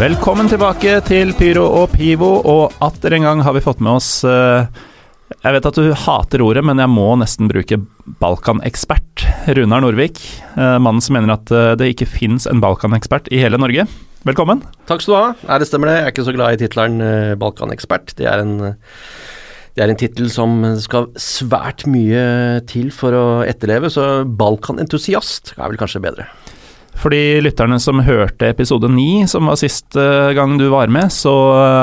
Velkommen tilbake til Pyro og Pivo, og atter en gang har vi fått med oss eh, Jeg vet at du hater ordet, men jeg må nesten bruke Balkanekspert. Runar Norvik, eh, mannen som mener at eh, det ikke fins en Balkanekspert i hele Norge. Velkommen. Takk skal du ha. Nei, det stemmer det. Jeg er ikke så glad i tittelen Balkanekspert. Det er en det er en tittel som skal svært mye til for å etterleve, så balkanentusiast er vel kanskje bedre. For de lytterne som hørte episode ni, som var siste gang du var med, så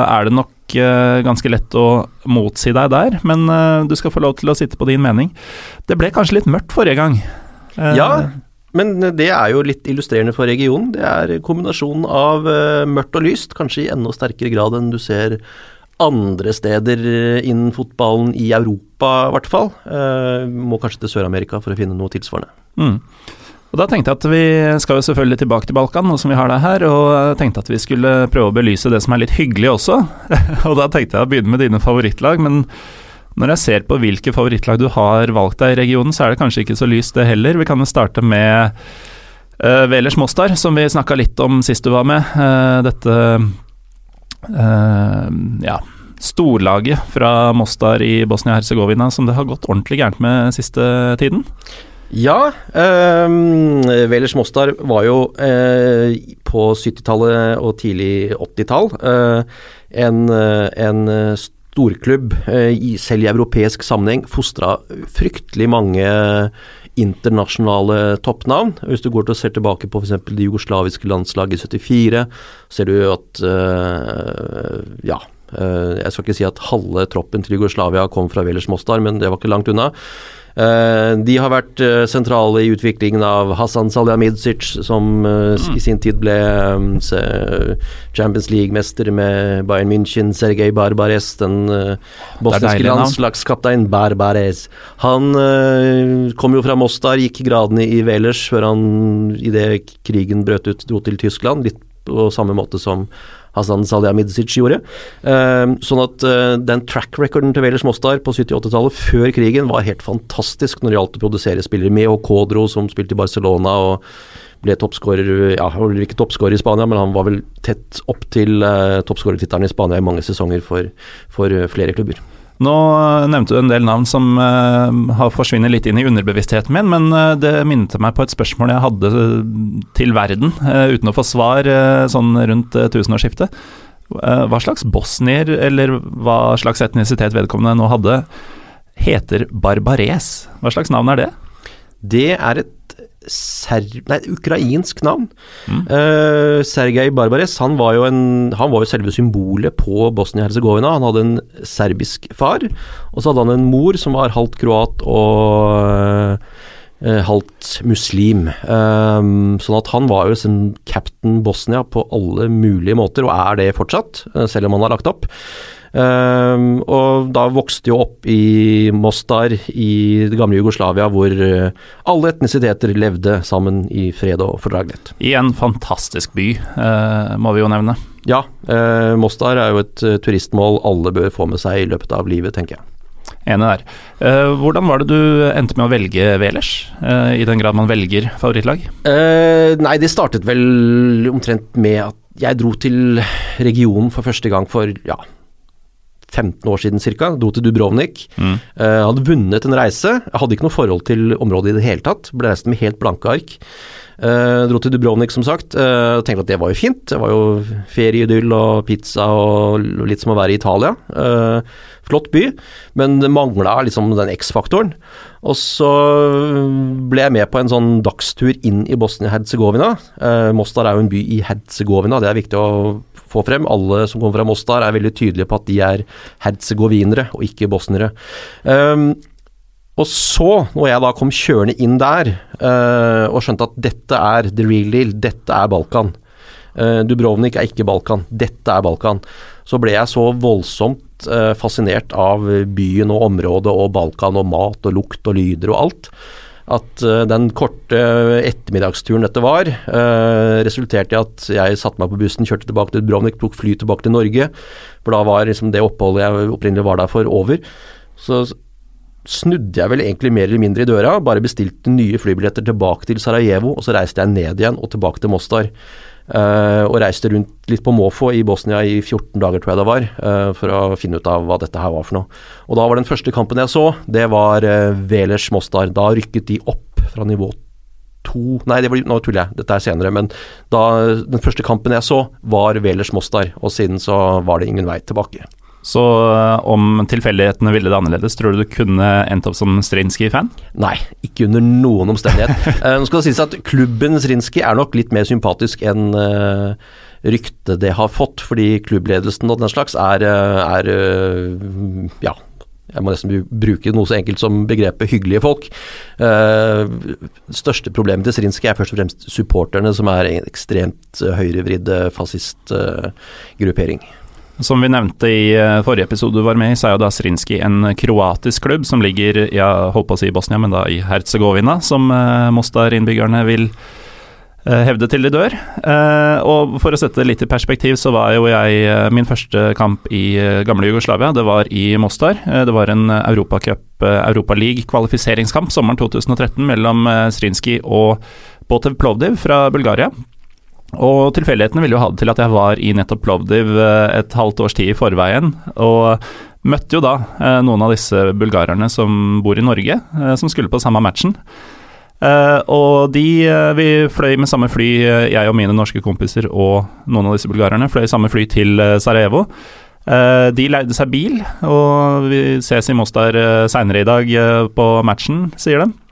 er det nok eh, ganske lett å motsi deg der, men eh, du skal få lov til å sitte på din mening. Det ble kanskje litt mørkt forrige gang. Eh, Ja, men det er jo litt illustrerende for regionen. Det er kombinasjonen av eh, mørkt og lyst, kanskje i enda sterkere grad enn du ser andre steder eh, innen fotballen i Europa, i hvert fall. Eh, må kanskje til Sør-Amerika for å finne noe tilsvarende. Mm. Og Da tenkte jeg at vi skal jo selvfølgelig tilbake til Balkan, nå som vi har deg her, og tenkte at vi skulle prøve å belyse det som er litt hyggelig også. og da tenkte jeg å begynne med dine favorittlag, men når jeg ser på hvilke favorittlag du har valgt deg i regionen, så er det kanskje ikke så lyst det heller. Vi kan jo starte med uh, Velers Mostar, som vi snakka litt om sist du var med. Uh, dette uh, ja, storlaget fra Mostar i Bosnia-Hercegovina som det har gått ordentlig gærent med siste tiden. Ja, Eh, Velers Mostar var jo eh, på 70-tallet og tidlig 80-tall eh, en, eh, en storklubb eh, selv i europeisk sammenheng fostra fryktelig mange internasjonale toppnavn. Hvis du går til og ser tilbake på f.eks. det jugoslaviske landslaget i 74, ser du at eh, ja, eh, jeg skal ikke si at halve troppen til Jugoslavia kom fra Velers Mostar, men det var ikke langt unna. Eh, de har vært eh, sentrale i utviklingen av Hassan Salihamidzic, som eh, i sin tid ble Champions League-mester med Bayern München. Sergej Barbares, den bosniske landslagskaptein Barbares. Han kom jo fra Mostar, gikk gradene i Velers før han idet krigen brøt ut, dro til Tyskland. Litt på samme måte som Hasan Salihamidzic gjorde. Eh, sånn at eh, den track recorden til Velers Mostar på 70-80-tallet før krigen var helt fantastisk når det gjaldt å produsere spillere. Med og Kodro, som spilte i Barcelona og ble toppskårer Ja, ikke toppskårer i Spania, men han var vel tett opp til uh, toppskårertittelen i Spania i mange sesonger for, for eh, flere klubber. Nå eh, nevnte du en del navn som eh, har forsvunnet litt inn i underbevisstheten min, men eh, det minnet meg på et spørsmål jeg hadde til verden, uten å få svar sånn rundt tusenårsskiftet. Hva slags bosnier, eller hva slags etnisitet vedkommende nå hadde, heter Barbares? Hva slags navn er det? Det er et ser nei, ukrainsk navn. Eh, Sergej Barbares han var, jo en, han var jo selve symbolet på Bosnia-Hercegovina. Han hadde en serbisk far, og så hadde han en mor som var halvt kroat og uh, halvt muslim. Um, sånn at han var jo som captain Bosnia på alle mulige måter, og er det fortsatt, selv om han har lagt opp. Ehm, og da vokste jo opp i Mostar i det gamle Jugoslavia, hvor eh, alle etnisiteter levde sammen i fred og fordragelighet. I en fantastisk by, eh, må vi jo nevne. Ja, eh, Mostar er jo et turistmål alle bør få med seg i løpet av livet, tenker jeg. Enig der. Uh, hvordan var det du endte med å velge Velers, uh, i den grad man velger favorittlag? Uh, nei, det startet vel omtrent med at jeg dro til regionen for første gang for ja, 15 år siden ca. Dro til Dubrovnik. Mm. Uh, hadde vunnet en reise. Hadde ikke noe forhold til området i det hele tatt. Ble reist med helt blanke ark. Uh, dro til Dubrovnik, som sagt. Uh, tenkte at det var jo fint. Det var jo ferieidyll og pizza og litt som å være i Italia. Flott by, men det mangla liksom den X-faktoren. Og så ble jeg med på en sånn dagstur inn i Bosnia-Hercegovina. Mostar er jo en by i Herzegovina, det er viktig å få frem. Alle som kommer fra Mostar er veldig tydelige på at de er herzegovinere og ikke bosniere. Um, og så, når jeg da kom kjørende inn der uh, og skjønte at dette er the real deal, dette er Balkan uh, Dubrovnik er ikke Balkan, dette er Balkan. Så ble jeg så voldsomt uh, fascinert av byen og området og Balkan og mat og lukt og lyder og alt. At den korte ettermiddagsturen dette var, resulterte i at jeg satte meg på bussen, kjørte tilbake til Dubrovnik, tok fly tilbake til Norge. For da var liksom det oppholdet jeg opprinnelig var der for, over. Så snudde jeg vel egentlig mer eller mindre i døra, bare bestilte nye flybilletter tilbake til Sarajevo, og så reiste jeg ned igjen og tilbake til Mostar. Uh, og reiste rundt litt på måfå i Bosnia i 14 dager, tror jeg det var, uh, for å finne ut av hva dette her var for noe. Og da var den første kampen jeg så, det var uh, Velers Mostar. Da rykket de opp fra nivå to Nei, var, nå tuller jeg, dette er senere, men da den første kampen jeg så, var Velers Mostar, og siden så var det ingen vei tilbake. Så eh, om tilfeldighetene ville det annerledes, tror du du kunne endt opp som Strinski-fan? Nei, ikke under noen omstendighet. uh, nå skal det sies at klubben Strinski er nok litt mer sympatisk enn uh, ryktet det har fått, fordi klubbledelsen og den slags er, er ja, jeg må nesten bruke noe så enkelt som begrepet 'hyggelige folk'. Uh, største problemet til Srinski er først og fremst supporterne, som er en ekstremt høyrevridd fascistgruppering. Uh, som vi nevnte i eh, forrige episode du var med i, så er jo da Srinski en kroatisk klubb som ligger ja, holdt på å si Bosnia, men da i Herzegovina, som eh, Mostar-innbyggerne vil uh, hevde til de dør. Uh, og for å sette det litt i perspektiv, så var jo jeg Min første kamp i gamle Jugoslavia, det var i Mostar. det var en Europacup, Europaliga-kvalifiseringskamp sommeren 2013 mellom Srinski og Botev Plovdiv fra Bulgaria. Og tilfeldighetene ville jo ha det til at jeg var i nettopp Plovdiv eh, et halvt års tid i forveien. Og møtte jo da eh, noen av disse bulgarerne som bor i Norge, eh, som skulle på samme matchen. og de Vi fløy med samme fly, jeg og mine norske kompiser og noen av disse bulgarerne fløy samme fly til Sarajevo. de leide seg bil, og vi ses i Mostar seinere i dag på matchen, sier de.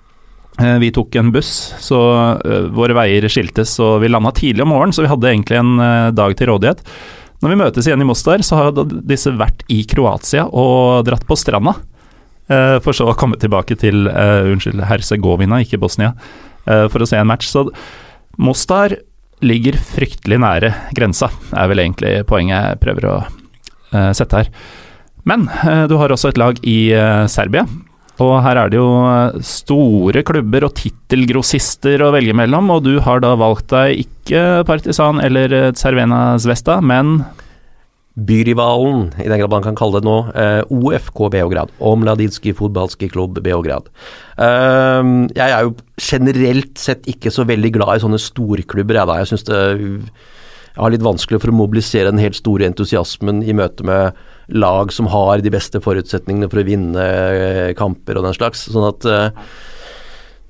Eh, vi tok en buss, så uh, våre veier skiltes, og vi landa tidlig om morgenen, så vi hadde egentlig en uh, dag til rådighet. Når vi møtes igjen i Mostar, så har disse vært i Kroatia og dratt på stranda. Uh, for så å komme tilbake til unnskyld, Herzegovina, ikke Bosnia, for å se en match. Så Mostar ligger fryktelig nære grensa, er vel egentlig poenget jeg prøver å sette her. Men du har også et lag i Serbia og her er det jo eh, store klubber og tittelgrossister å velge mellom, og du har da valgt deg ikke Partisan eller Cervena Zvesta, men Byrivalen, i den grad man kan kalle det nå, eh, OFK Beograd. Omladinski fotballski klubb Beograd. Eh, jeg er jo generelt sett ikke så veldig glad i sånne storklubber, jeg da. Jeg syns det jeg har litt vanskelig for å mobilisere den helt store entusiasmen i møte med lag som har de beste forutsetningene for å vinne eh, kamper og den slags. Sånn at uh,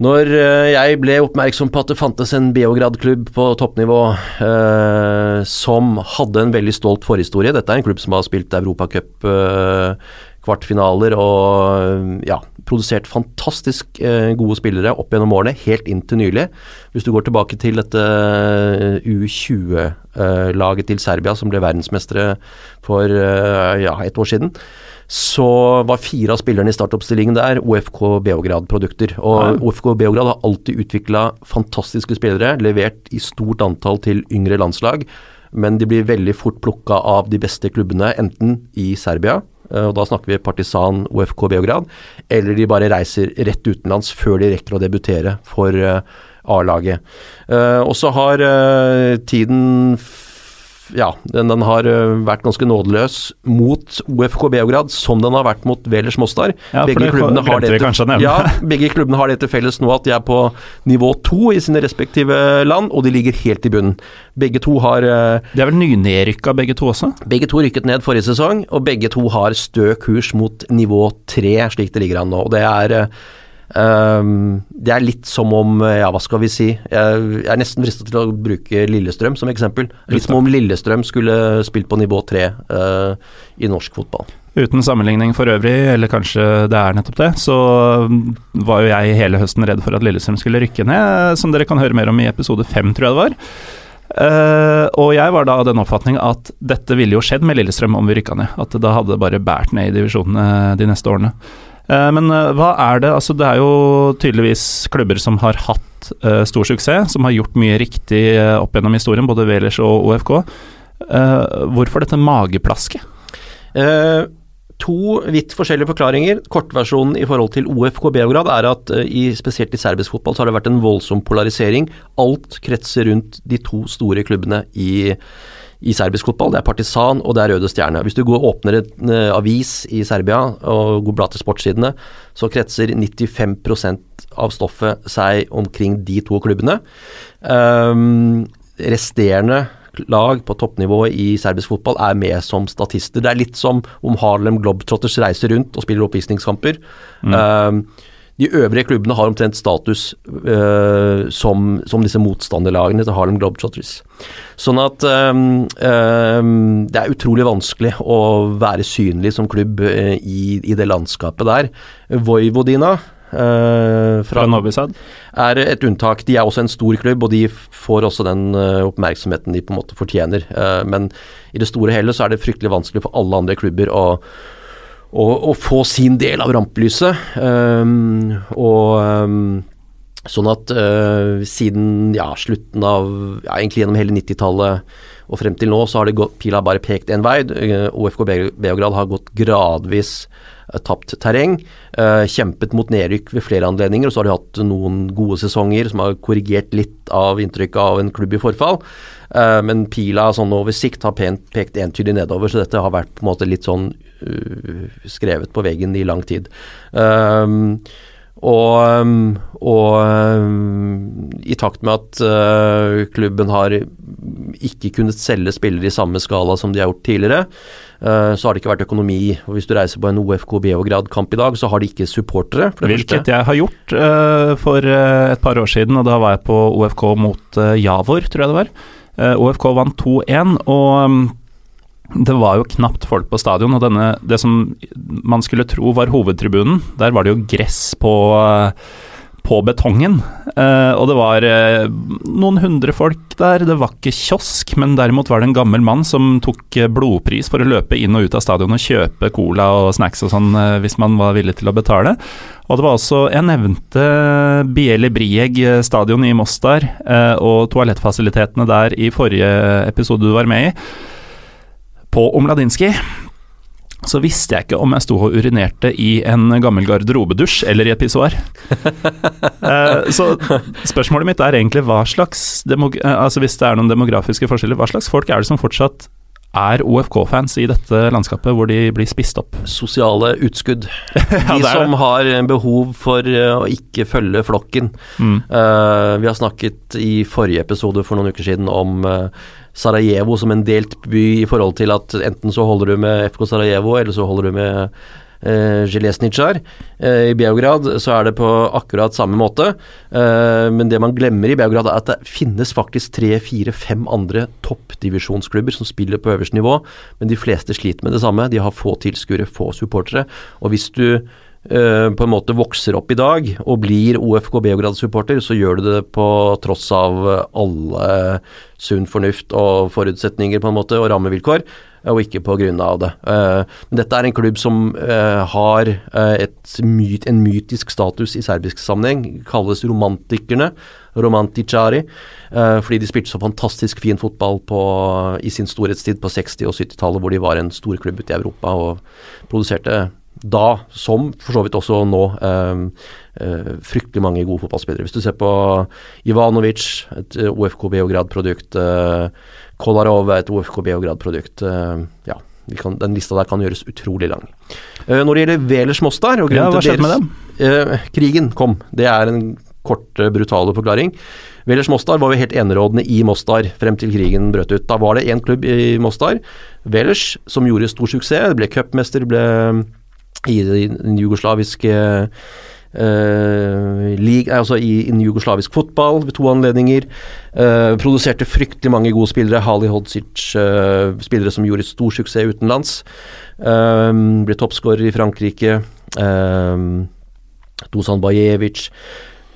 når uh, jeg ble oppmerksom på at det fantes en Beograd-klubb på toppnivå uh, som hadde en veldig stolt forhistorie Dette er en klubb som har spilt Europacup kvartfinaler og ja, produsert fantastisk gode spillere opp gjennom årene, helt inn til nylig. Hvis du går tilbake til dette U20 laget til Serbia, som ble verdensmestere for eh, ja, et år siden, så var fire av spillerne i startoppstillingen der OFK Beograd-produkter. Og ja. OFK Beograd har alltid utvikla fantastiske spillere, levert i stort antall til yngre landslag, men de blir veldig fort plukka av de beste klubbene, enten i Serbia, eh, og da snakker vi Partisan OFK Beograd, eller de bare reiser rett utenlands før de rekker å debutere for eh, A-laget. Uh, og så har tiden ja, den, den, har uh, vært ganske nådeløs mot OFK Beograd, som den har vært mot Velers Mostar. Ja, begge, klubbene har det til, ja, begge klubbene har det til felles nå at de er på nivå to i sine respektive land, og de ligger helt i bunnen. Begge to har De er vel nynedrykka begge to også? Begge to rykket ned forrige sesong, og begge to har stø kurs mot nivå tre, slik det ligger an nå. og det er Ehm, det er litt som om, ja hva skal vi si, jeg er nesten fristet til å bruke Lillestrøm som eksempel. Litt som om Lillestrøm skulle spilt på nivå tre uh, i norsk fotball. Uten sammenligning for øvrig, eller kanskje det er nettopp det, så var jo jeg hele høsten redd for at Lillestrøm skulle rykke ned, som dere kan høre mer om i episode fem, tror jeg det var. Uh, og jeg var da av den oppfatning at dette ville jo skjedd med Lillestrøm om vi rykka ned. At det da hadde bare båret ned i divisjonene de neste årene. Uh, men uh, hva er det Altså, det er jo tydeligvis klubber som har hatt stor suksess, som har gjort mye riktig opp gjennom historien, både Welers og OFK. hvorfor dette mageplasket? To vidt forskjellige forklaringer. Kortversjonen i forhold til OFK Beograd er at uh, i, spesielt i serbisk fotball så har det vært en voldsom polarisering. Alt kretser rundt de to store klubbene i, i serbisk fotball. Det er Partisan og det er Røde Stjerne. Hvis du går og åpner en uh, avis i Serbia og går blad til sportssidene, så kretser 95% av stoffet seg omkring de to klubbene. Um, resterende lag på toppnivå i serbisk fotball er med som statister. Det er litt som om Harlem Globetrotters reiser rundt og spiller oppvisningskamper. Mm. Uh, de øvrige klubbene har omtrent status uh, som, som, disse motstanderlagene til Harlem Globetrotters. Sånn at um, um, det er utrolig vanskelig å være synlig som klubb uh, i, i, det landskapet der. Vojvodina Uh, fra, fra Novi Er et unntak. De er også en stor klubb, og de får også den uh, oppmerksomheten de på en måte fortjener. Uh, men i det store hele så er det fryktelig vanskelig for alle andre klubber å, å, å få sin del av rampelyset. Um, og um, sånn at siden ja, slutten av ja, egentlig gjennom hele 90-tallet og frem til nå så har det gått, pila bare pekt én vei. OFK Beograd har gått gradvis tapt terreng. Eh, kjempet mot nedrykk ved flere anledninger, og så har de hatt noen gode sesonger som har korrigert litt av inntrykket av en klubb i forfall. Eh, men pila sånn over sikt har pent, pekt entydig nedover, så dette har vært på en måte litt sånn skrevet på veggen i lang tid. Um, og, og, i takt med at uh, klubben har ikke kunnet selge spillere i samme skala som de har gjort tidligere, uh, så har det ikke vært økonomi. og Hvis du reiser på en OFK Beograd-kamp i dag, så har de ikke supportere. Hvilket første. jeg har gjort uh, for et par år siden, og da var jeg på OFK mot Javor, tror jeg det var. OFK vant 2-1, og um, det var jo knapt folk på stadion, og denne, det som man skulle tro var hovedtribunen, der var det jo gress på, på betongen. Eh, og det var eh, noen hundre folk der. Det var ikke kiosk, men derimot var det en gammel mann som tok blodpris for å løpe inn og ut av stadion og kjøpe cola og snacks og sånn, eh, hvis man var villig til å betale. Og det var også Jeg nevnte Bieli Brieg stadion i Mostar eh, og toalettfasilitetene der i forrige episode du var med i på Omladinski, så visste jeg ikke om jeg sto og urinerte i en gammel garderobedusj eller i et pissoar. uh, så spørsmålet mitt er egentlig hva slags altså Hvis det er noen demografiske forskjeller, hva slags folk er det som fortsatt er OFK-fans i dette landskapet hvor de blir spist opp? Sosiale utskudd. De som har behov for uh, å ikke følge flokken. Mm. Uh, vi har snakket i forrige episode for noen uker siden om Sarajevo som en delt by i forhold til at enten så holder du med FK Sarajevo, eller så holder du med eh. Eh, I Beograd så er det på akkurat samme måte. Eh, men det man glemmer i Beograd, er at det finnes faktisk tre, fire, fem andre toppdivisjonsklubber som spiller på øverste nivå, men de fleste sliter med det samme. De har få tilskuere, få supportere. Og hvis du Uh, på en måte vokser opp i dag og blir OFK Beograd-supporter, så gjør du det på tross av alle sunn fornuft og forutsetninger på en måte, og rammevilkår, og ikke på grunn av det. Uh, dette er en klubb som uh, har myt, en mytisk status i serbisk sammenheng, kalles romantikerne, romanticari, fordi de spilte så fantastisk fin fotball på, i sin storhetstid på 60- og 70-tallet, hvor de var en stor klubb ute i Europa og produserte da, som for så vidt også nå, eh, eh, fryktelig mange gode fotballspillere. Hvis du ser på Ivanovic, et eh, OFK Beograd-produkt. Eh, Kolarov er et OFK Beograd-produkt. Ja, kan, den lista der kan gjøres utrolig lang. Når det gjelder Velers Mostar og ja, Hva skjedde med dem? krigen kom. Det er en kort, brutale forklaring. Velers Mostar var jo helt enerådende i Mostar frem til krigen brøt ut. Da var det én klubb i Mostar, Velers, som gjorde stor suksess. Det ble cupmester, ble i den jugoslaviske Uh, league, altså i, innen jugoslavisk fotball ved to anledninger. Uh, produserte fryktelig mange gode spillere. Hali Hodzic, uh, spillere som gjorde stor suksess utenlands. Eh, ble toppskårer i Frankrike. Eh, Dusan Bajevic.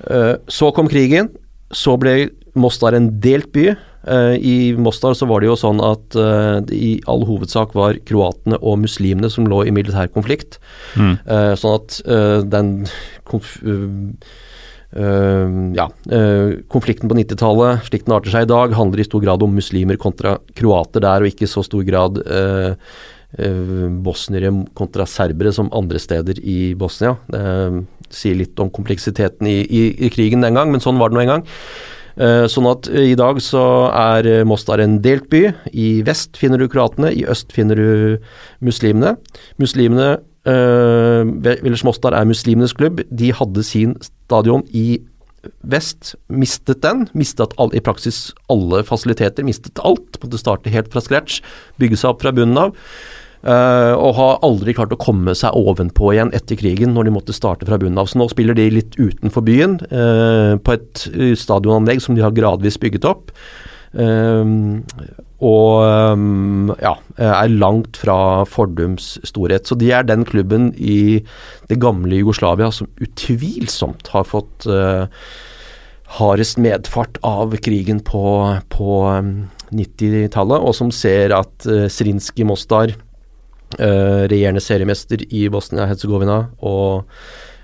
Eh, så kom krigen. Så ble Mostar en delt by. Eh, I Mostar så var det jo sånn at eh, det i all hovedsak var kroatene og muslimene som lå i militær konflikt. Mm. Eh, sånn at eh, den konf eh, eh, ja, eh, konflikten på 90-tallet, slik den arter seg i dag, handler i stor grad om muslimer kontra kroater der, og ikke i så stor grad eh, eh, bosniere kontra serbere som andre steder i Bosnia. Det eh, sier litt om kompleksiteten i, i, i krigen den gang, men sånn var det nå en gang. Eh, Sånn at eh, i dag så er eh, Mostar en delt by. I vest finner du kroatene, i øst finner du muslimene. Muslimene uh, Villers Mostar er muslimenes klubb. De hadde sin stadion i vest, mistet den. Mistet all, i praksis alle fasiliteter, mistet alt. Måtte starte helt fra scratch, bygge seg opp fra bunnen av. Eh, og har aldri klart å komme seg ovenpå igjen etter krigen, når de måtte starte fra bunnen av. Så nå spiller de litt utenfor byen, uh, på et eh, stadionanlegg som de har gradvis bygget opp. Uh, og um, ja, er langt fra fordums storhet. Så de er den klubben i det gamle Jugoslavia som utvilsomt har fått hardest medfart av krigen på, på eh, 90-tallet, og som ser at uh, Srinski Mostar eh, regjerende seriemester i Bosnia-Hercegovina og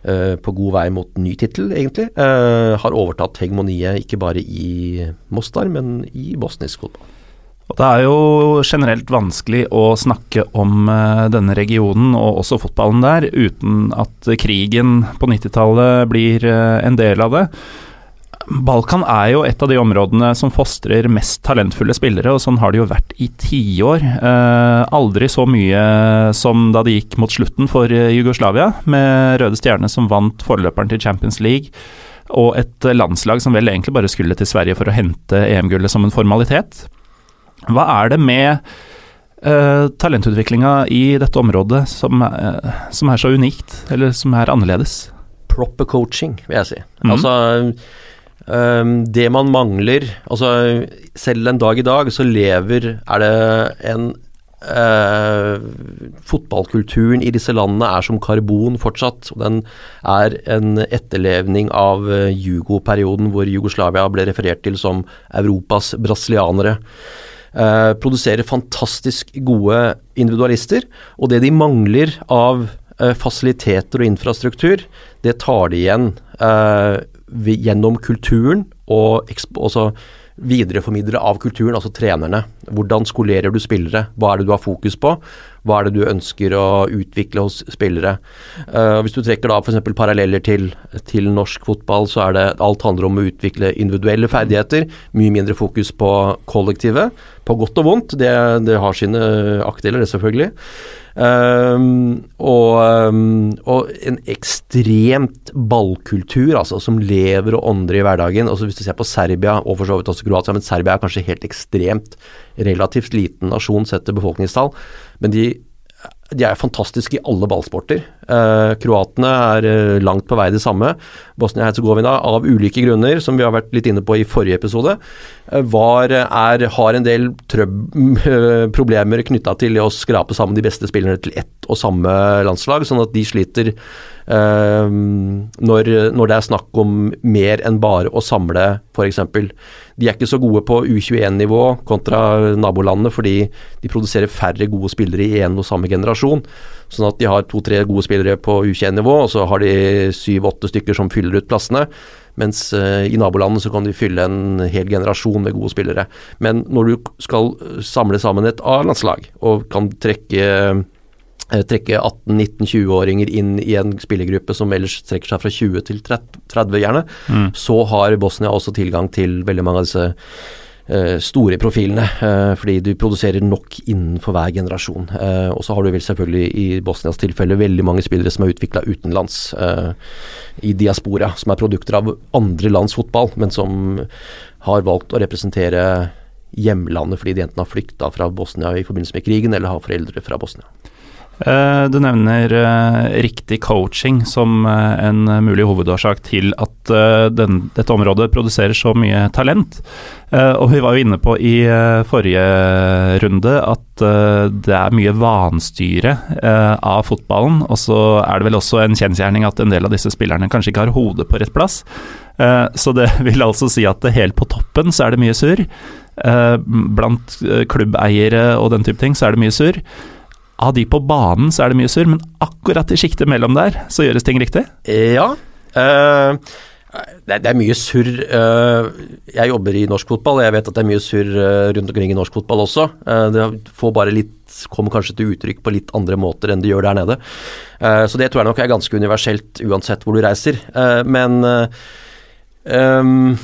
uh, på god vei mot ny tittel, egentlig. Uh, har overtatt hegemoniet ikke bare i Mostar, men i bosnisk fotball. Og Det er jo generelt vanskelig å snakke om denne regionen og også fotballen der, uten at krigen på 90-tallet blir en del av det. Balkan er jo et av de områdene som fostrer mest talentfulle spillere, og sånn har det jo vært i tiår. Eh, aldri så mye som da det gikk mot slutten for eh, Jugoslavia, med Røde Stjerne som vant forløperen til Champions League, og et landslag som vel egentlig bare skulle til Sverige for å hente EM-gullet som en formalitet. Hva er det med eh, talentutviklinga i dette området som, eh, som er så unikt, eller som er annerledes? Proper coaching, vil jeg si. Mhm. Altså det man mangler Altså selv en dag i dag så lever Er det en Uh, Fotballkulturen i disse landene er som karbon fortsatt. og Den er en etterlevning av uh, Jugo-perioden, hvor Jugoslavia ble referert til som Europas brasilianere. Uh, produserer fantastisk gode individualister, og det de mangler av eh, fasiliteter og infrastruktur, det tar de igjen eh, vi- gjennom kulturen og også videreformidlere av kulturen, altså trenerne. Hvordan skolerer du spillere? Hva er det du har fokus på? Hva er det du ønsker å utvikle hos spillere? Uh, hvis du trekker da f.eks. paralleller til, til norsk fotball, så er det alt handler om å utvikle individuelle ferdigheter. Mye mindre fokus på kollektivet. På godt og vondt. Det, det har sine aktdeler, det selvfølgelig. Um, og, um, og en ekstremt ballkultur, altså, som lever og ånder i hverdagen. Altså, hvis du ser på Serbia, og for så vidt også Kroatia, men Serbia er kanskje helt ekstremt relativt liten nasjon sett til befolkningstall. Men de, de er fantastiske i alle ballsporter. Eh, kroatene er eh, langt på vei det samme. Bosnia-Hercegovina, av ulike grunner, som vi har vært litt inne på i forrige episode, eh, var, er, har en del trøb, eh, problemer knytta til å skrape sammen de beste spillerne til ett og samme landslag, sånn at de sliter når, når det er snakk om mer enn bare å samle f.eks. De er ikke så gode på U21-nivå kontra nabolandene, fordi de produserer færre gode spillere i en og samme generasjon. Sånn at de har to-tre gode spillere på U21-nivå, og så har de syv-åtte stykker som fyller ut plassene. Mens eh, i nabolandene så kan de fylle en hel generasjon med gode spillere. Men når du skal samle sammen et A-landslag, og kan trekke eh, trekke 18-19-20-åringer inn i en spillergruppe som ellers trekker seg fra 20 til 30, gjerne, så har Bosnia også tilgang til veldig mange av disse uh, store profilene, uh, fordi du produserer nok innenfor hver generasjon. Uh, og så har du vel selvfølgelig i Bosnias tilfelle veldig mange spillere som er utvikla utenlands, eh, i diaspora, som er produkter av andre lands fotball, men som har valgt å representere hjemlandet fordi de enten har flykta fra Bosnia i forbindelse med krigen, eller har foreldre fra Bosnia. Eh, du nevner eh, riktig coaching som eh, en mulig hovedårsak til at den, dette området produserer så mye talent. Og vi var jo inne på i forrige runde at det er mye vanstyre av fotballen. Og så er det vel også en kjensgjerning at en del av disse spillerne kanskje ikke har hodet på rett plass. Så det vil altså si at helt på toppen så er det mye surr. Blant klubbeiere og den type ting så er det mye surr. Av de på banen så er det mye surr, men akkurat i sjiktet mellom der så gjøres ting riktig? Ja. Uh, det, er mye surr. Uh, jeg jobber i norsk fotball, og jeg vet at det er mye surr uh, rundt omkring i norsk fotball også. det får bare litt, kommer kanskje til uttrykk på litt andre måter enn det gjør der nede. så det tror jeg nok er ganske universelt uansett hvor du reiser. men um,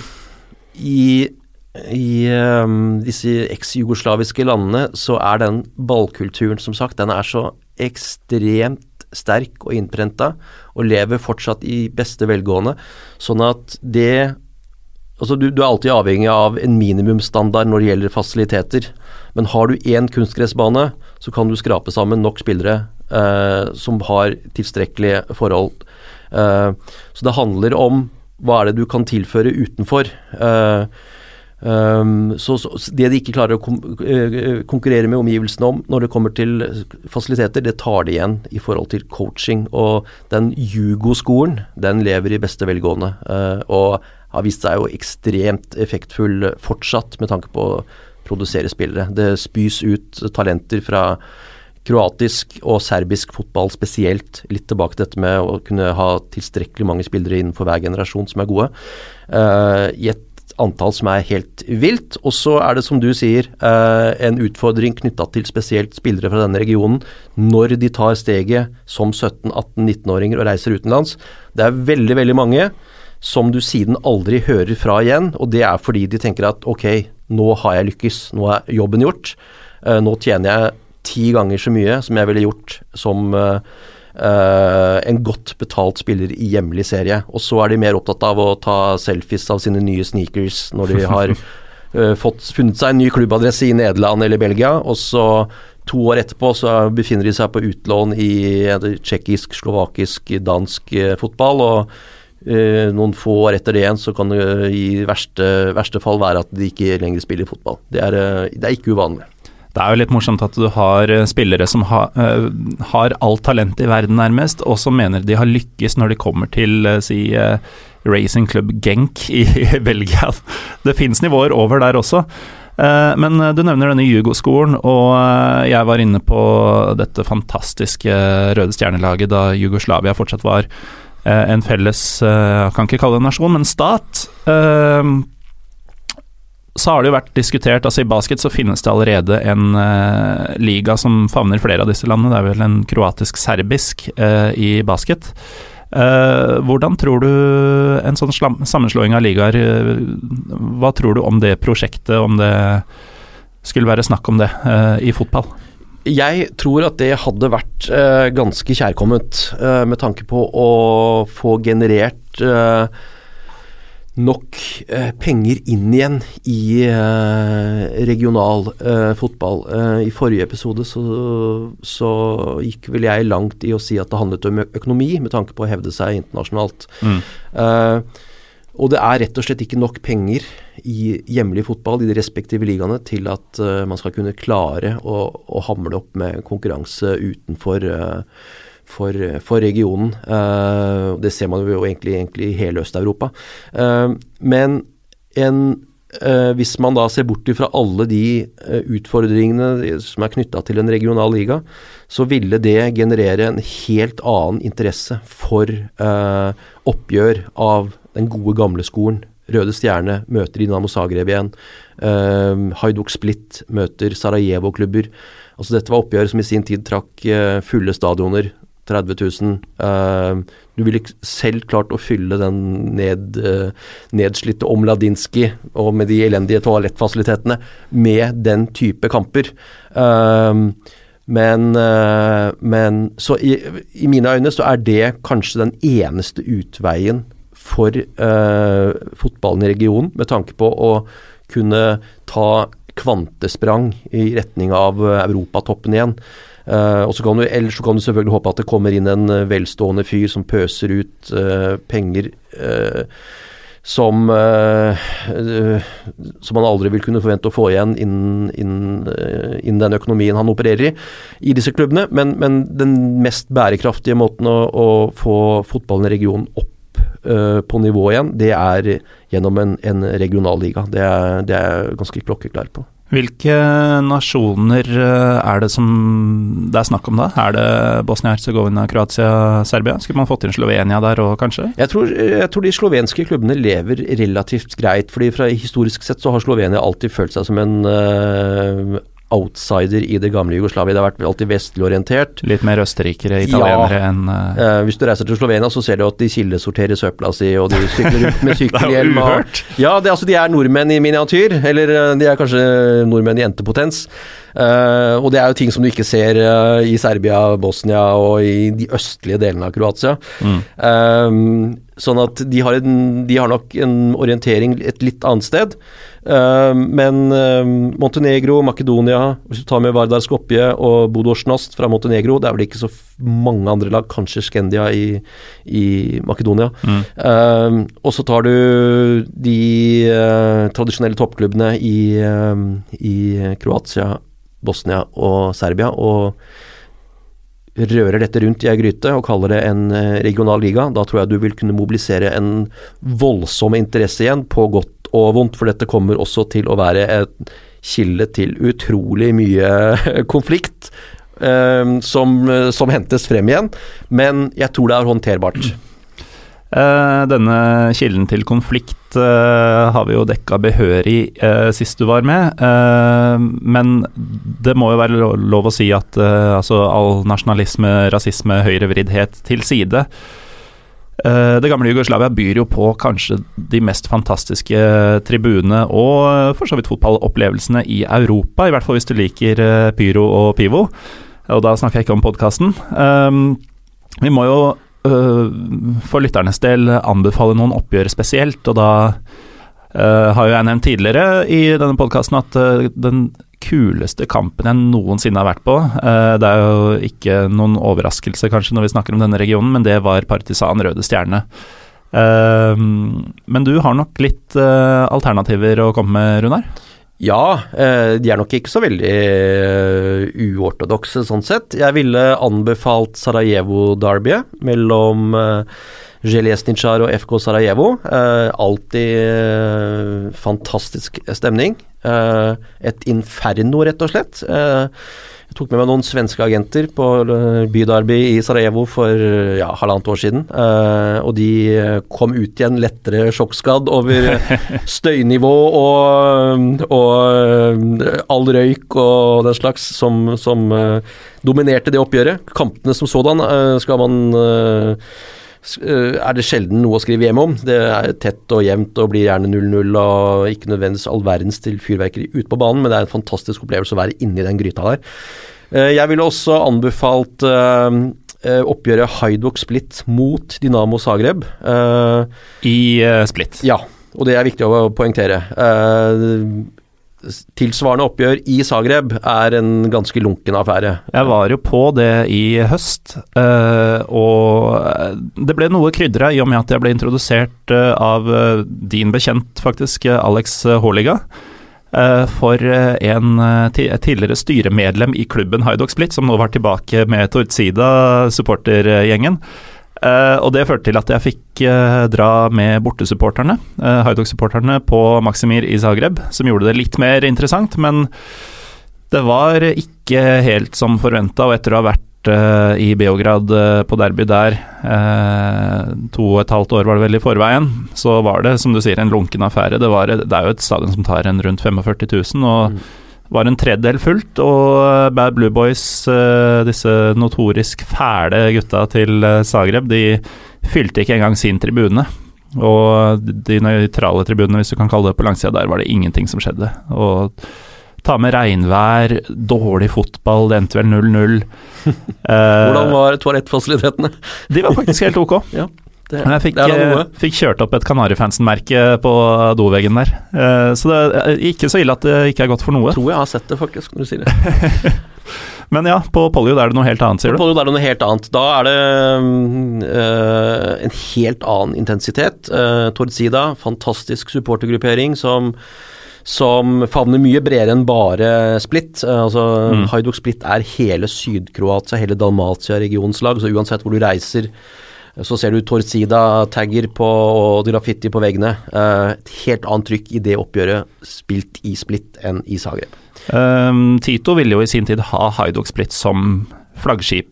i i um, disse eks-jugoslaviske landene så er den ballkulturen, som sagt, den er så ekstremt sterk og innprenta, og lever fortsatt i beste velgående. Sånn at det Altså, du, du, er alltid avhengig av en minimumsstandard når det gjelder fasiliteter. Men har du én kunstgressbane, så kan du skrape sammen nok spillere eh, som har tilstrekkelige forhold. Eh, så det handler om hva er det du kan tilføre utenfor. Eh, Um, så, så, Det de ikke klarer å kom, uh, konkurrere med omgivelsene om når det kommer til fasiliteter, det tar de igjen i forhold til coaching. Og den Jugo-skolen, den lever i beste velgående. Uh, og har vist seg jo ekstremt effektfull fortsatt med tanke på å produsere spillere. Det spys ut talenter fra kroatisk og serbisk fotball spesielt. Litt tilbake til dette med å kunne ha tilstrekkelig mange spillere innenfor hver generasjon som er gode. Uh, I et antall som er helt vilt. Og så er det, som du sier, eh, en utfordring knytta til spesielt spillere fra denne regionen når de tar steget som 17-18-19-åringer og reiser utenlands. Det er veldig, veldig mange som du siden aldri hører fra igjen, og det er fordi de tenker at ok, nå har jeg lykkes, nå er jobben gjort. Eh, nå tjener jeg ti ganger så mye som jeg ville gjort som uh, Uh, en godt betalt spiller i hjemlig serie. Og så er de mer opptatt av å ta selfies av sine nye sneakers når de har uh, fått, funnet seg en ny klubbadresse i Nederland eller Belgia, og så to år etterpå så befinner de seg på utlån i tsjekkisk, slovakisk, dansk uh, fotball. og noen få år etter det igjen så kan det i verste, verste fall være at de ikke lenger spiller fotball. Det er, det er ikke uvanlig. Det er jo litt morsomt at du har eh, spillere som ha, uh, har alt talent i verden, nærmest, og som mener de har lykkes når de kommer til uh, si uh, Racing Club Genk i Belgia. Det fins nivåer over der også. Men du nevner denne Jugo-skolen, og jeg var inne på dette fantastiske Røde Stjernelaget da Jugoslavia fortsatt var en felles, jeg kan ikke kalle det en nasjon, men stat så har det jo vært diskutert altså I basket så finnes det allerede en uh, liga som favner flere av disse landene. Det er vel en kroatisk-serbisk uh, i basket. Uh, hvordan tror du en sånn sammenslåing av ligaer Hva tror du om det prosjektet, om det skulle være snakk om det i fotball? Jeg tror at det hadde vært ganske kjærkomment med tanke på å få generert nok eh, penger inn igjen i eh, regional eh, fotball. I forrige episode så, så, gikk vel jeg langt i å si at det handlet om økonomi, med tanke på å hevde seg internasjonalt. Mm. Og det er rett og slett ikke nok penger i hjemlig fotball i de respektive ligaene til at man skal kunne klare å, å hamle opp med konkurranse utenfor uh, for, for regionen. Uh, det ser man jo egentlig, egentlig i hele Øst-Europa. Uh, men en, hvis man da ser bort fra alle de utfordringene som er knytta til en regional liga, så ville det generere en helt annen interesse for oppgjør av den gode, gamle skolen. Røde Stjerne møter Dinamo Zagreb igjen. Uh, Hajduk Split møter Sarajevo-klubber. Altså Dette var oppgjør som i sin tid trakk uh, fulle stadioner. 30 000. Uh, du ville selv klart å fylle den ned, uh, nedslitte Omladinski og med de elendige toalettfasilitetene med den type kamper. Uh, men, men så i, i, mine øyne så er det kanskje den eneste utveien for fotballen i regionen, med tanke på å kunne ta kvantesprang i retning av europatoppen igjen. Eh, og så kan du, Ellers så kan du selvfølgelig håpe at det kommer inn en eh, velstående fyr som pøser ut uh, penger uh, som Som man aldri vil kunne forvente å få igjen innen, innen, innen den økonomien han opererer i, i disse klubbene. Men, men den mest bærekraftige måten å, å få fotballen i regionen opp på nivå igjen, det er gjennom en, en regionalliga. Det er jeg ganske klokkeklar på. Hvilke nasjoner eh, er det som det er snakk om da? Er det Bosnia-Hercegovina, Kroatia, Serbia? Skulle man fått inn Slovenia der òg, kanskje? Jeg tror, jeg tror de slovenske klubbene lever relativt greit. fordi fra Historisk sett så har Slovenia alltid følt seg som en eh, outsider i det gamle Jugoslavia. Det har vært alltid vestlig orientert. Litt mer østerrikere, italienere Ja. enn uh... Hvis du reiser til Slovenia, så ser du at de kildesorterer søpla si, og de sykler rundt med sykkelhjelm. Det er jo og- uhørt. Ja, det, altså, de er nordmenn i miniatyr, eller eh, de er kanskje nordmenn i entepotens. Uh, og det er jo ting som du ikke ser uh, i Serbia, Bosnia og i de østlige delene av Kroatia. Eh, sånn at de har, en, de har nok en orientering et litt annet sted. Eh, men eh, Montenegro, Makedonia, hvis du tar med Vardar Skopje og Bodosjnost fra Montenegro, det er vel ikke så mange andre lag, kanskje Skendia i, i Makedonia. Eh, og så tar du de tradisjonelle toppklubbene i, i Kroatia, Bosnia og Serbia, og rører dette rundt i ei gryte og kaller det en eh, regional liga, da tror jeg du vil kunne mobilisere en voldsom interesse igjen, på godt og vondt, for dette kommer også til å være en kilde til utrolig mye konflikt. eh, som, som hentes frem igjen, men jeg tror det er håndterbart. Eh, denne kilden til konflikt eh, har vi jo dekka behørig uh, sist du var med, eh, men det må jo være lov å si at eh, altså all nasjonalisme, rasisme, høyrevriddhet til side. Eh, det gamle Jugoslavia byr jo på kanskje de mest fantastiske tribunene og eh, for så vidt fotballopplevelsene i Europa, i hvert fall hvis du liker eh, pyro og pivo. Og da snakker jeg ikke om podkasten. vi må jo for lytternes del anbefale noen oppgjør spesielt, og da øh, har jo jeg nevnt tidligere i denne podkasten at øh, den kuleste kampen jeg noensinne har vært på øh, Det er jo ikke noen overraskelse kanskje når vi snakker om denne regionen, men det var Partisan Røde Stjerne. Men du har nok litt øh, alternativer å komme med, Runar? Ja, eh, de er nok ikke så veldig eh, uortodokse sånn sett. Jeg ville anbefalt Sarajevo-derbyet mellom Zjeljesnitsjar Zheljesnitsjar og FK Sarajevo. Eh, alltid eh, fantastisk stemning. Eh, et inferno, rett og slett. Eh, jeg tok med meg noen svenske agenter på bydarby i Sarajevo for eh, ja, halvannet år siden. eh, og de eh, kom ut igjen lettere sjokkskadd over støynivå og, og eh, all røyk og den slags som, som eh, dominerte det oppgjøret. Kampene som sådan eh, skal man eh, eh, er det sjelden noe å skrive hjem om. Det er tett og jevnt og blir gjerne 0-0 og ikke nødvendigvis all verdens til fyrverkeri ute på banen, men det er en fantastisk opplevelse å være inni den gryta der. Eh, Jeg ville også anbefalt eh, eh, oppgjøret Hajduk Split mot Dinamo Zagreb. Eh, I Split. ja, og det er viktig å poengtere. Tilsvarende oppgjør i Zagreb er en ganske lunken affære. Jeg var jo på det i høst, eh, og det ble noe krydra i og med at jeg ble introdusert eh, av eh, din bekjent, faktisk, Alex Håliga. For en tidligere styremedlem i klubben Haidok Split, som nå var tilbake med Tortsida, supportergjengen. Eh, og det førte til at jeg fikk uh, dra med bortesupporterne, uh, Haidok-supporterne, på Maximir i Zagreb, som gjorde det litt mer interessant, men det var ikke helt som forventa, og etter å ha vært eh, i Beograd eh, på derby der eh, to og et halvt år var det vel i forveien, så var det, som du sier, en lunken affære. Det, var, det er jo et stadion som tar en rundt 45 000, og var en tredjedel fullt, og Bad Blue Boys, eh, disse notorisk fæle gutta til eh, Zagreb, de fylte ikke engang sin tribune. Og de nøytrale tribunene, hvis du kan kalle det på langsida der, var det ingenting som skjedde. Og ta med regnvær, dårlig fotball, det endte vel 0-0. Eh, Hvordan var toalettfasilitetene? De var faktisk helt ok. Ja, det, Men jeg fikk, eh, fikk kjørt opp et Kanarifansen-merke på doveggen der. Eh, Så det er ikke så ille at det ikke er godt for noe. tror jeg har sett det, faktisk, når du sier det. Men ja, på Polio er det noe helt annet, sier du? På Polio er det noe helt annet. Da er det øh, en helt annen intensitet. Uh, Tordsida, fantastisk supportergruppering som som favner mye bredere enn bare Split. Altså, mm. Hajduk Split er hele Syd-Kroatia, hele Dalmatia-regionens lag. Så uansett hvor du reiser, så ser du Torsida-tagger og graffiti på veggene. Uh, et helt annet trykk i det oppgjøret spilt i Split enn i Zagreb. Um, Tito ville jo i sin tid ha Haidok Split som flaggskip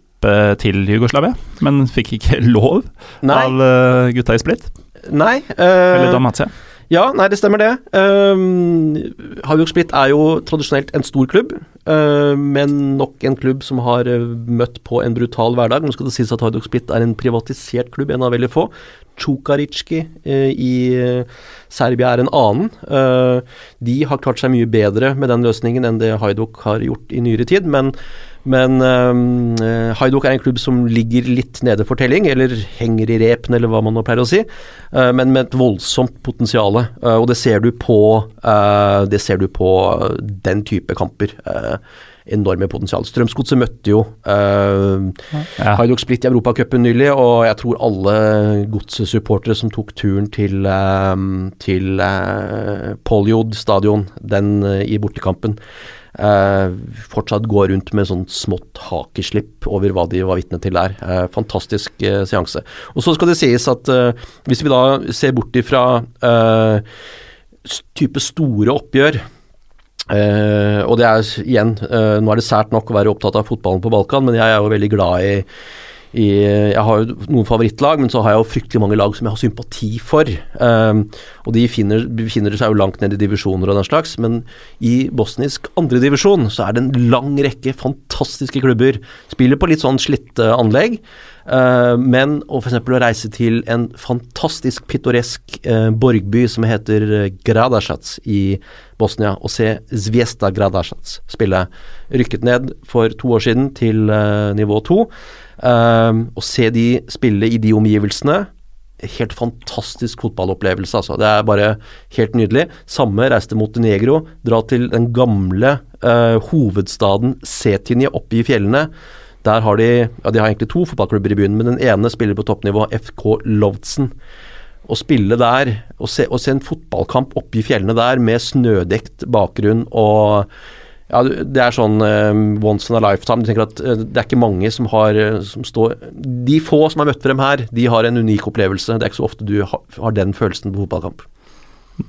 til Jugoslavia, men fikk ikke lov Nei. av gutta i Split. Nei. Uh, Eller Dalmatia. Ja, nei, det stemmer det. Um, Hajduk Split er jo tradisjonelt en stor klubb, uh, men nok en klubb som har uh, møtt på en brutal hverdag. Nå skal det sies at Hajduk Split er en privatisert klubb, en av veldig få. Čukaricki uh, i Serbia er en annen. de har klart seg mye bedre med den løsningen enn det Hajduk har gjort i nyere tid, men men um, Haiduk er en klubb som ligger litt nede for telling, eller henger i repen, eller hva man nå pleier å si. Uh, men med et voldsomt potensial. Uh, og det ser du på, det ser du på den type kamper. enorme potensial. Strømsgodset møtte jo ja. Haiduk Split i Europacupen nylig, og jeg tror alle godsesupportere som tok turen til, til Poljod stadion den i bortekampen, Uh, fortsatt gå rundt med sånn smått hakeslipp over hva de var vitne til der. Eh, fantastisk uh, seanse. Og så skal det sies at hvis vi da ser bort ifra type store oppgjør og det er igjen, nå er det sært nok å være opptatt av fotballen på Balkan, men jeg er jo veldig glad i i, jeg har jo noen favorittlag, men så har jeg jo fryktelig mange lag som jeg har sympati for. Um, og de finner, befinner seg jo langt ned i divisjoner og den slags, men i bosnisk andredivisjon så er det en lang rekke fantastiske klubber. Spiller på litt sånn slitte anlegg, uh, men å f.eks. å reise til en fantastisk pittoresk uh, borgby som heter Gradasjats i Bosnia, og se Zviesta Gradasjats spille. Rykket ned for to år siden til uh, nivå to. Um, å se de spille i de omgivelsene Helt fantastisk fotballopplevelse, altså. Det er bare helt nydelig. Samme reiste Montenegro. Dra til den gamle uh, hovedstaden Setinje oppe i fjellene. Der har de ja, de har egentlig to fotballklubber i byen, men den ene spiller på toppnivå, FK Lovtsen. Å spille der, og se, se en fotballkamp oppe i fjellene der med snødekt bakgrunn og ja, det er sånn uh, once in a lifetime. Du tenker at uh, Det er ikke mange som har uh, som står De få som har møtt frem her, de har en unik opplevelse. Det er ikke så ofte du ha, har den følelsen på fotballkamp.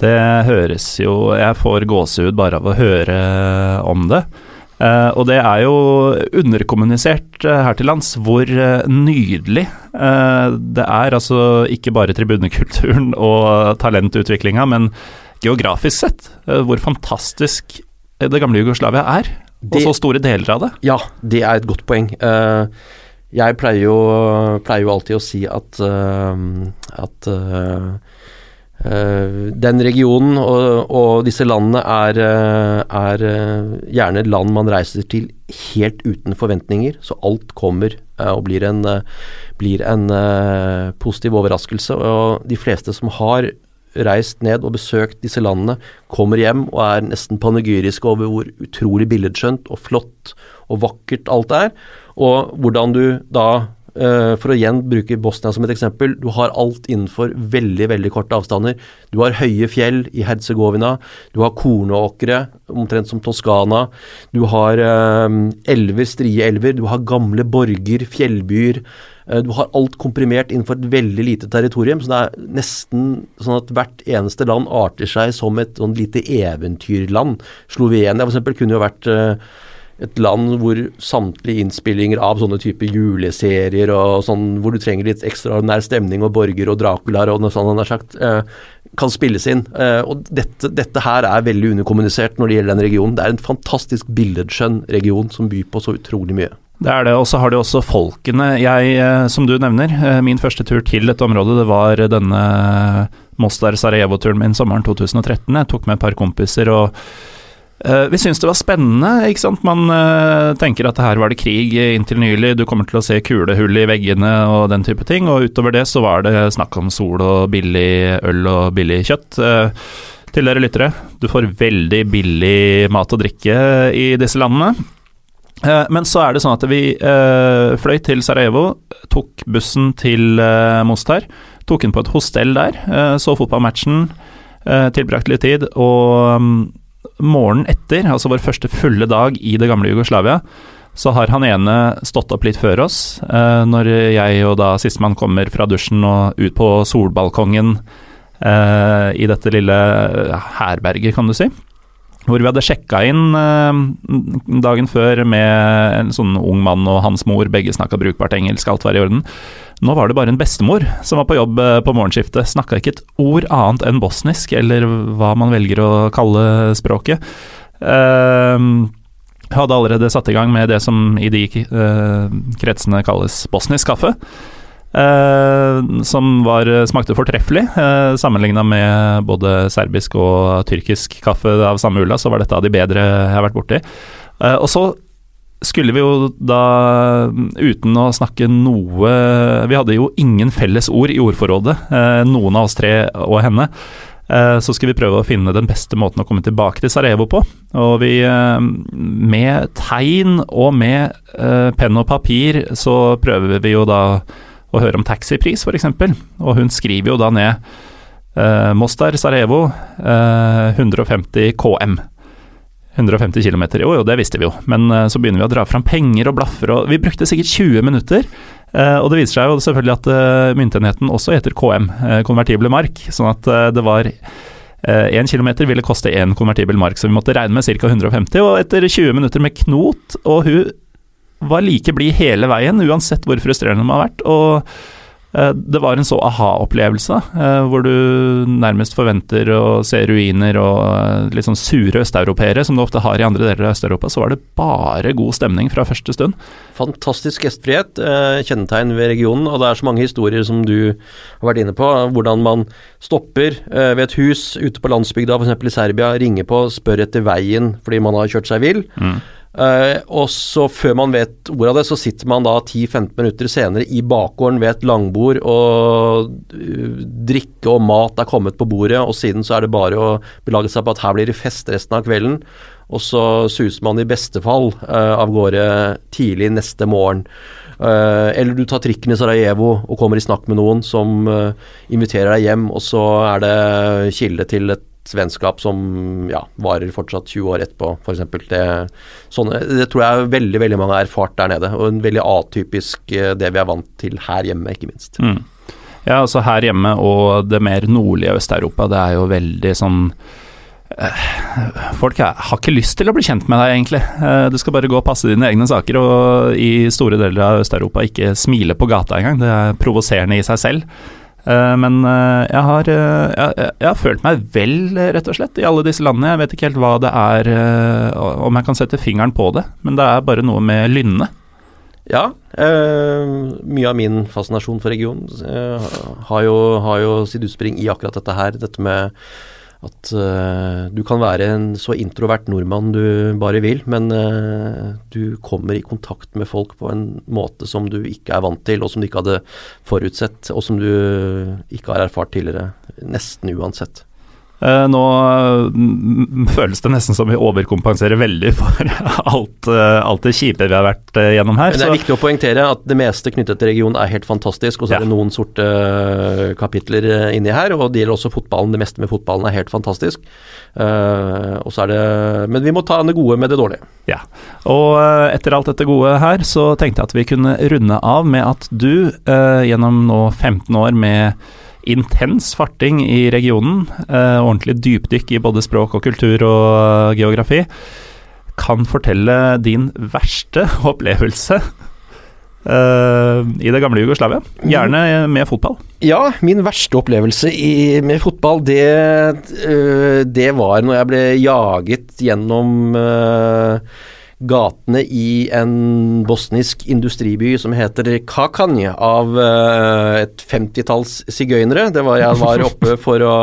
Det høres jo Jeg får gåsehud bare av å høre om det. og det er jo underkommunisert her til lands hvor nydelig det er. Altså ikke bare tribunekulturen og talentutviklinga, men geografisk sett hvor fantastisk det gamle Jugoslavia er, og det, så store deler av det? Ja, det er et godt poeng. Uh, jeg pleier jo, pleier jo, alltid å si at, uh, at uh, den regionen og, og, disse landene er, er, gjerne land man reiser til helt uten forventninger, så alt kommer og blir en, blir en positiv overraskelse. Og de fleste som har reist ned og besøkt disse landene, kommer hjem og er nesten panegyriske over hvor utrolig billedskjønt og flott og vakkert alt er, og hvordan du da Uh, for å igjen bruke Bosnia som et eksempel. Du har alt innenfor veldig veldig korte avstander. Du har høye fjell i Herzegovina. Du har kornåkre, omtrent som Toskana. Du har uh, elver, strie elver. Du har gamle borger, fjellbyer. Uh, du har alt komprimert innenfor et veldig lite territorium. Så det er nesten sånn at hvert eneste land arter seg som et sånn lite eventyrland. Slovenia f.eks. kunne jo vært et land hvor samtlige innspillinger av sånne type juleserier og sånn, hvor du trenger litt ekstraordinær stemning og borger og Draculaer og noe sånt, han har sagt, eh, kan spilles inn. Eh, og dette, dette, her er veldig underkommunisert når det gjelder den regionen. Det er en fantastisk billedskjønn region som byr på så utrolig mye. Det er det, og så har de også folkene. Jeg, eh, som du nevner, min første tur til dette området, det var denne Mostar-Sarajevo-turen min sommeren 2013. Jeg tok med et par kompiser og Uh, vi syns det var spennende. ikke sant? Man tenker at her var det krig inntil nylig, du kommer til å se kulehull i veggene og den type ting. Og utover det så var det snakk om sol og billig øl og billig kjøtt. Til dere lyttere, du får veldig billig mat og drikke i disse landene. Eh, Men så er det sånn at vi eh, fløy til Sarajevo, tok bussen til eh, Mostar, tok inn på et hostell der, så fotballmatchen, tilbrakte litt tid, og mm, morgenen etter, altså vår første fulle dag i det gamle Jugoslavia, så har han ene stått opp litt før oss, når jeg og da sistemann kommer fra dusjen og ut på solbalkongen i dette lille herberget, kan du si. Hvor vi hadde sjekka inn eh, dagen før med en sånn ung mann og hans mor, begge snakka brukbart engelsk, alt var i orden. Nå var det bare en bestemor som var på jobb eh, på morgenskiftet. Snakka ikke et ord annet enn bosnisk, eller hva man velger å kalle språket. Eh, hadde allerede satt i gang med det som i de kretsene kalles bosnisk kaffe. Eh, som var, smakte fortreffelig. Eh, Sammenligna med både serbisk og tyrkisk kaffe av samme ulla, så var dette av de bedre jeg har vært borti. Eh, og så skulle vi jo da, uten å snakke noe Vi hadde jo ingen felles ord i ordforrådet, eh, noen av oss tre og henne. Eh, Så skulle vi prøve å finne den beste måten å komme tilbake til Sarajevo på. Og vi, eh, med tegn og med eh, penn og papir, så prøver vi jo da å høre om taxipris, f.eks. Og hun skriver jo da ned eh, Mostar, Sarajevo, eh, 150 km. 150 km, jo jo, det visste vi jo, men eh, så begynner vi å dra fram penger og blaffer og Vi brukte sikkert 20 minutter, eh, og det viser seg jo selvfølgelig at eh, myntenheten også heter KM, eh, konvertible mark, sånn at det var Én kilometer ville koste én konvertibel mark, så vi måtte regne med ca. 150. Og etter 20 minutter med knot, og hun var like blid hele veien, uansett hvor frustrerende hun har vært. Og eh, det var en så aha-opplevelse, eh, hvor du nærmest forventer å se ruiner og eh, litt sånn sure østeuropeere, som du ofte har i andre deler av Øst-Europa. Så var det bare god stemning fra første stund. Fantastisk gjestfrihet, kjennetegn ved regionen, og det er så mange historier som du har vært inne på. Hvordan man stopper ved et hus ute på landsbygda, f.eks. i Serbia, ringer på, spør etter veien fordi man har kjørt seg vill. Eh, og så før man vet ordet av det, så sitter man da 10-15 minutter senere i bakgården ved et langbord, og uh, drikke og mat er kommet på bordet, og siden så er det bare å belage seg på at her blir det fest resten av kvelden. Og så suser man i beste fall uh, av gårde tidlig neste morgen. Eh, eller du tar trikken i Sarajevo og kommer i snakk med noen som eh, inviterer deg hjem, og så er det kilde til et vennskap som ja, varer fortsatt 20 år etterpå, f.eks. Det, det tror jeg veldig veldig mange har erfart der nede, og en veldig atypisk eh, det vi er vant til her hjemme, ikke minst. Mm. Ja, altså her hjemme og det mer nordlige Øst-Europa, det er jo veldig sånn eh, Folk har ikke lyst til å bli kjent med deg, egentlig. Eh, Du skal bare gå og passe dine egne saker, og i store deler av Øst-Europa ikke smile på gata engang. Det er provoserende i seg selv. Eh, Men eh, jeg har, eh, jeg, jeg har følt meg vel, rett og slett, i alle disse landene. Jeg vet ikke helt hva det er, om jeg kan sette fingeren på det, men det er bare noe med lynne. Ja, eh, mye av min fascinasjon for regionen eh, har, jo, har jo sitt utspring i akkurat dette her. Dette med at uh, du kan være en så introvert nordmann du bare vil, men uh, du kommer i kontakt med folk på en måte som du ikke er vant til, og som du ikke hadde forutsett, og som du ikke har erfart tidligere. Nesten uansett. Eh, Nå mm, føles det nesten som vi overkompenserer veldig for alt, eh, alt det kjipe vi har vært eh, gjennom her. Men det er så- viktig å poengtere at det meste knyttet til regionen er helt fantastisk, og så Ja. er det noen sorte kapitler inni her, og det gjelder også fotballen. Det meste med fotballen er helt fantastisk. Og så er det Men vi må ta det gode med det dårlige. Ja, og etter alt dette gode her, så tenkte jeg at vi kunne runde av med at du, gjennom nå 15 år med intens farting i regionen, eh, ordentlig dypdykk i både språk og kultur og eh, geografi, kan fortelle din verste opplevelse eh, i det gamle Jugoslavia. Gjerne med fotball. Ja, min verste opplevelse i, med fotball, det, det var når jeg ble jaget gjennom øh, gatene i en bosnisk industriby som heter Kakanje, av øh, et femtitalls sigøynere. Det var Jeg var oppe for å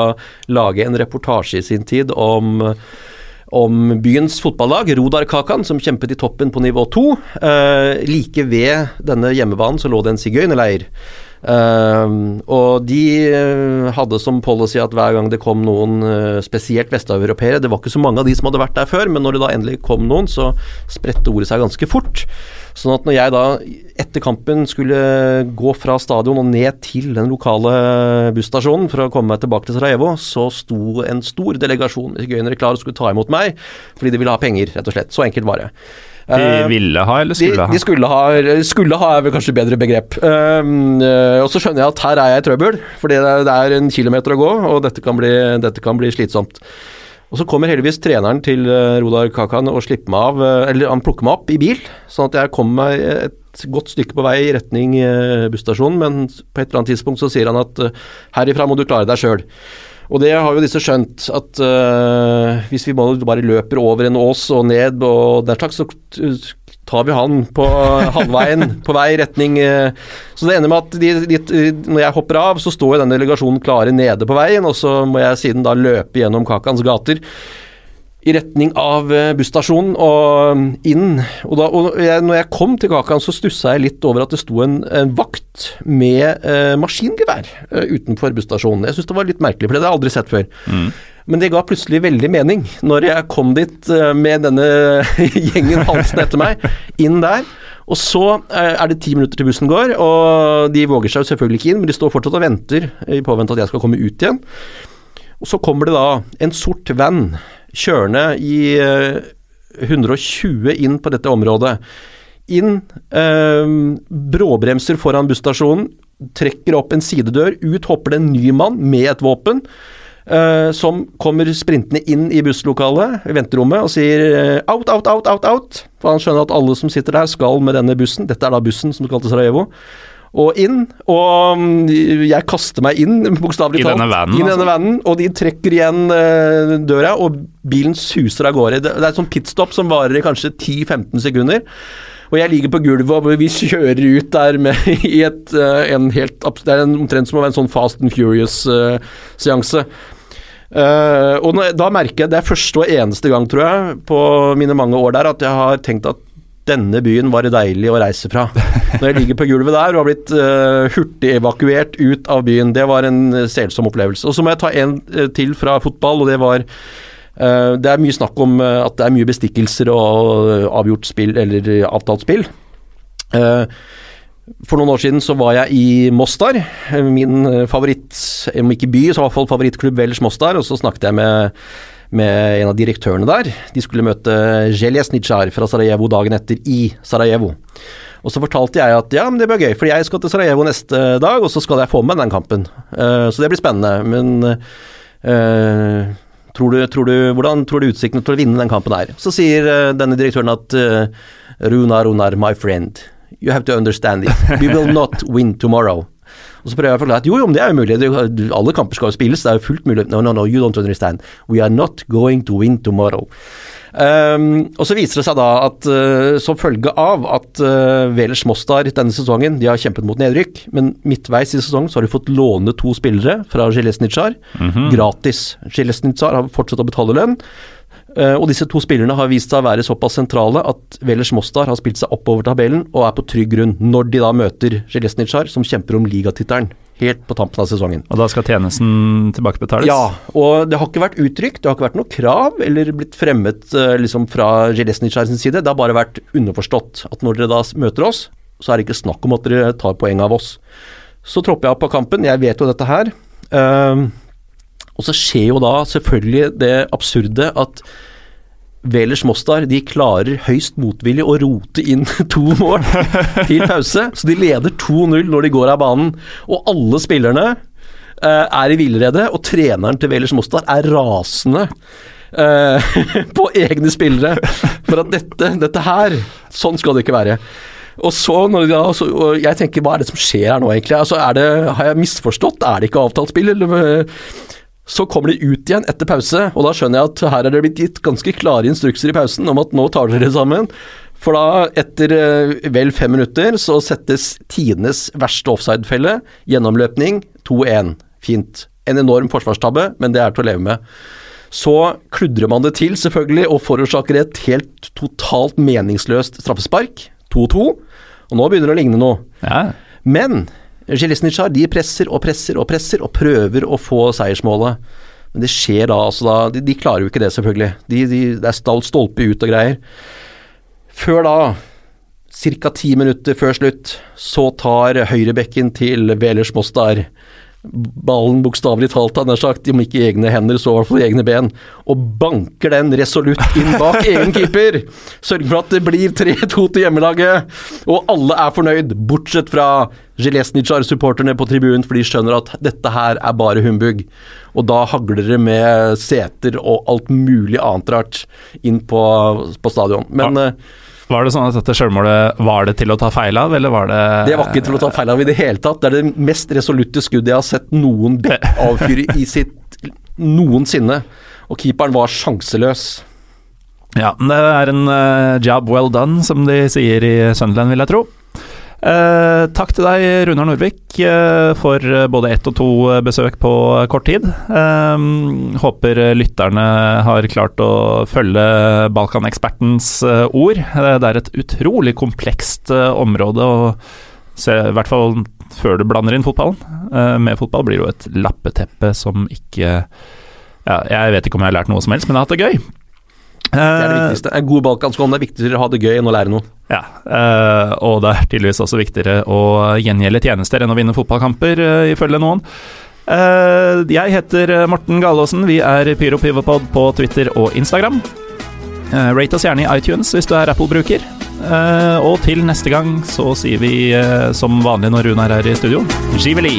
lage en reportasje i sin tid om om byens fotballag, Rodar Kakan, som kjempet i toppen på nivå to. Eh, like ved denne hjemmebanen så lå det en sigøynerleir. Ehm, og de eh, hadde som policy at hver gang det kom noen eh, spesielt vesteuropeere Det var ikke så mange av de som hadde vært der før, men når det da endelig kom noen, så spredte ordet seg ganske fort. Sånn at når jeg da etter kampen skulle gå fra stadion og ned til den lokale busstasjonen for å komme meg tilbake til Sarajevo, så sto en stor delegasjon sigøynere klar og skulle ta imot meg, fordi de ville ha penger, rett og slett. Så enkelt var det. De Eh, ville ha, eller de, skulle ha? de skulle ha Skulle ha er vel kanskje bedre begrep. Um, eh, og så skjønner jeg at her er jeg i trøbbel, fordi det er, en kilometer å gå, og dette kan bli, dette kan bli slitsomt. Og så kommer heldigvis treneren til uh, Rodar Kakan og slipper meg av, eh, eller han plukker meg opp i bil, sånn at jeg kommer meg et godt stykke på vei i retning busstasjonen, men på et eller annet tidspunkt så sier han at herifra må du klare deg sjøl. Og det har jo disse skjønt, at uh, hvis vi bare løper over en ås og ned og den slags, så tar vi han på halvveien, på vei retning uh, Så det ender med at de, de, når jeg hopper av, så står jo den delegasjonen klare nede på veien, og så må jeg siden da løpe gjennom Kakans gater i retning av eh, busstasjonen og inn. Og, da, og jeg, når jeg kom til Kakan, så stussa jeg litt over at det sto en, en vakt med eh, maskingevær eh, utenfor busstasjonen. Jeg syns det var litt merkelig, for det hadde jeg aldri sett før. Men det ga plutselig veldig mening når jeg kom dit eh, med denne gjengen halsende etter meg, inn der. Og så eh, er det ti minutter til bussen går, og de våger seg jo selvfølgelig ikke inn, men de står fortsatt og venter i påvente at jeg skal komme ut igjen. Og så kommer det da en sort van kjørende i eh, 120 inn på dette området. Inn, eh, bråbremser foran busstasjonen, trekker opp en sidedør, ut hopper det en ny mann med et våpen. eh, som kommer sprintende inn i busslokalet, venterommet, og sier eh, out, out, out, out, out. For han skjønner at alle som sitter der, skal med denne bussen. Dette er da bussen som skal til Sarajevo. Og inn, og mm, jeg kaster meg inn, bokstavelig I talt. denne vanen, I denne altså? vanen, og de trekker igjen eh, døra, og bilen suser av gårde. Det, er et sånt pitstop som varer i kanskje 10-15 sekunder. Og jeg ligger på gulvet, og vi kjører ut der med i et, eh, en helt Det er en, omtrent som å være en sånn Fast and Furious-seanse. Uh, og når, da merker jeg, det er første og eneste gang, tror jeg, på mine mange år der, at jeg har tenkt at denne byen var det deilig å reise fra. Når jeg ligger på gulvet der og har blitt uh, hurtigevakuert ut av byen. Det var en uh, selsom opplevelse. Og så må jeg ta en eh, til fra fotball, og det var uh, Det er mye snakk om eh, at det er mye bestikkelser og eh, avgjort spill, eller eh, avtalt spill. Uh, for noen år siden så var jeg i Mostar, eh, min eh, favoritt, om ikke by, så i hvert fall favorittklubb Vels Mostar, og så snakket jeg med, med en av direktørene der. De skulle møte Jeljesnitsjar fra Sarajevo dagen etter i Sarajevo. Og så fortalte jeg at ja, men det blir gøy, for jeg skal til Sarajevo neste dag, og så skal jeg få med den kampen. Uh, så det blir spennende. Men uh, tror du, tror du, hvordan tror du utsiktene til å vinne den kampen er? Så sier uh, denne direktøren at Runar, Runar, my friend, you have to understand it. We will not win tomorrow. Og så prøver jeg å forklare at jo, jo, men det er jo mulig. Det, alle kamper skal jo spilles, det er jo fullt mulig. No, no, no, you don't understand. We are not going to win tomorrow. Um, og så viser det seg da at uh, som følge av at uh, Velers Mostar denne sesongen De har kjempet mot nedrykk, men midtveis i sesongen så har de fått låne to spillere fra Jelesnitsjar. Gratis. Jelesnitsjar har fortsatt å betale lønn. Uh, og disse to spillerne har vist seg å være såpass sentrale at Velers Mostar har spilt seg oppover tabellen og er på trygg grunn når de da møter Jelesnitsjar, som kjemper om ligatittelen helt på tampen av sesongen. Og da skal tjenesten tilbakebetales? Ja, og det har ikke vært uttrykt, det har ikke vært noe krav eller blitt fremmet eh, liksom fra Jelesnitsjar sin side. Det har bare vært underforstått at når dere da møter oss, så er det ikke snakk om at dere tar poeng av oss. Så tropper jeg opp på kampen, jeg vet jo dette her. Ehm, og så skjer jo da selvfølgelig det absurde at Velers Mostar de klarer høyst motvillig å rote inn to mål til pause. Så de leder 2-0 når de går av banen. Og alle spillerne uh, er i villrede, og treneren til Velers Mostar er rasende. Uh, på egne spillere for at dette, dette her Sånn skal det ikke være. Og så, når da, så, og jeg tenker, hva er det som skjer her nå, egentlig? Altså, det, har jeg misforstått? Er det ikke avtalt spill, eller? Så kommer de ut igjen etter pause, og da skjønner jeg at her er det blitt gitt ganske klare instrukser i pausen om at nå tar dere sammen. For da, etter eh, vel fem minutter, så settes tidenes verste offside-felle. Gjennomløpning 2-1. Fint. En enorm forsvarstabbe, men det er til å leve med. Så kludrer man det til, selvfølgelig, og forårsaker et helt totalt meningsløst straffespark. 2-2. Og nå begynner det å ligne noe. Ja. Men Jelesnicar de presser og presser og presser og prøver å få seiersmålet. Men det skjer da, altså da De, de klarer jo ikke det, selvfølgelig. De, de, det er stolpe ut og greier. Før da, ca. ti minutter før slutt, så tar høyrebekken til Velers Mostar ballen bokstavelig talt, han har sagt, om ikke i egne hender, så i hvert fall i egne ben, og banker den resolutt inn bak egen keeper. Sørger for at det blir 3-2 til hjemmelaget, og alle er fornøyd, bortsett fra Jelesnicar-supporterne på tribunen, for de skjønner at dette her er bare humbug. Og da hagler det med seter og alt mulig annet rart inn på, på stadion. Men ja. Eh, var det sånn at dette sjølmålet var det til å ta feil av, eller var det Det var ikke til å ta feil av i det hele tatt. Det er det mest resolutte skuddet jeg har sett noen avfyre i sitt noensinne. Og keeperen var sjanseløs. Ja, det er en uh, job well done, som de sier i Sunderland, vil jeg tro. Eh, takk til deg, Runar Norvik, eh, for både ett og to besøk på kort tid. Eh, håper lytterne har klart å følge Balkanekspertens ord. Det er et utrolig komplekst område, og se, i hvert fall før du blander inn fotballen. med fotball blir det jo et lappeteppe som ikke ja, Jeg vet ikke om jeg har lært noe som helst, men jeg har hatt det gøy. Det er det viktigste. En god balkanskånd, det er viktigere å ha det gøy enn å lære noe. Ja, uh, og det er tydeligvis også viktigere å gjengjelde tjenester enn å vinne fotballkamper, uh, ifølge noen. Jeg heter Morten Galaasen. Vi er Pyro Pivopod på Twitter og Instagram. rate oss gjerne i iTunes hvis du er Apple-bruker. og til neste gang så sier vi som vanlig når Runar er i studio, Giveli!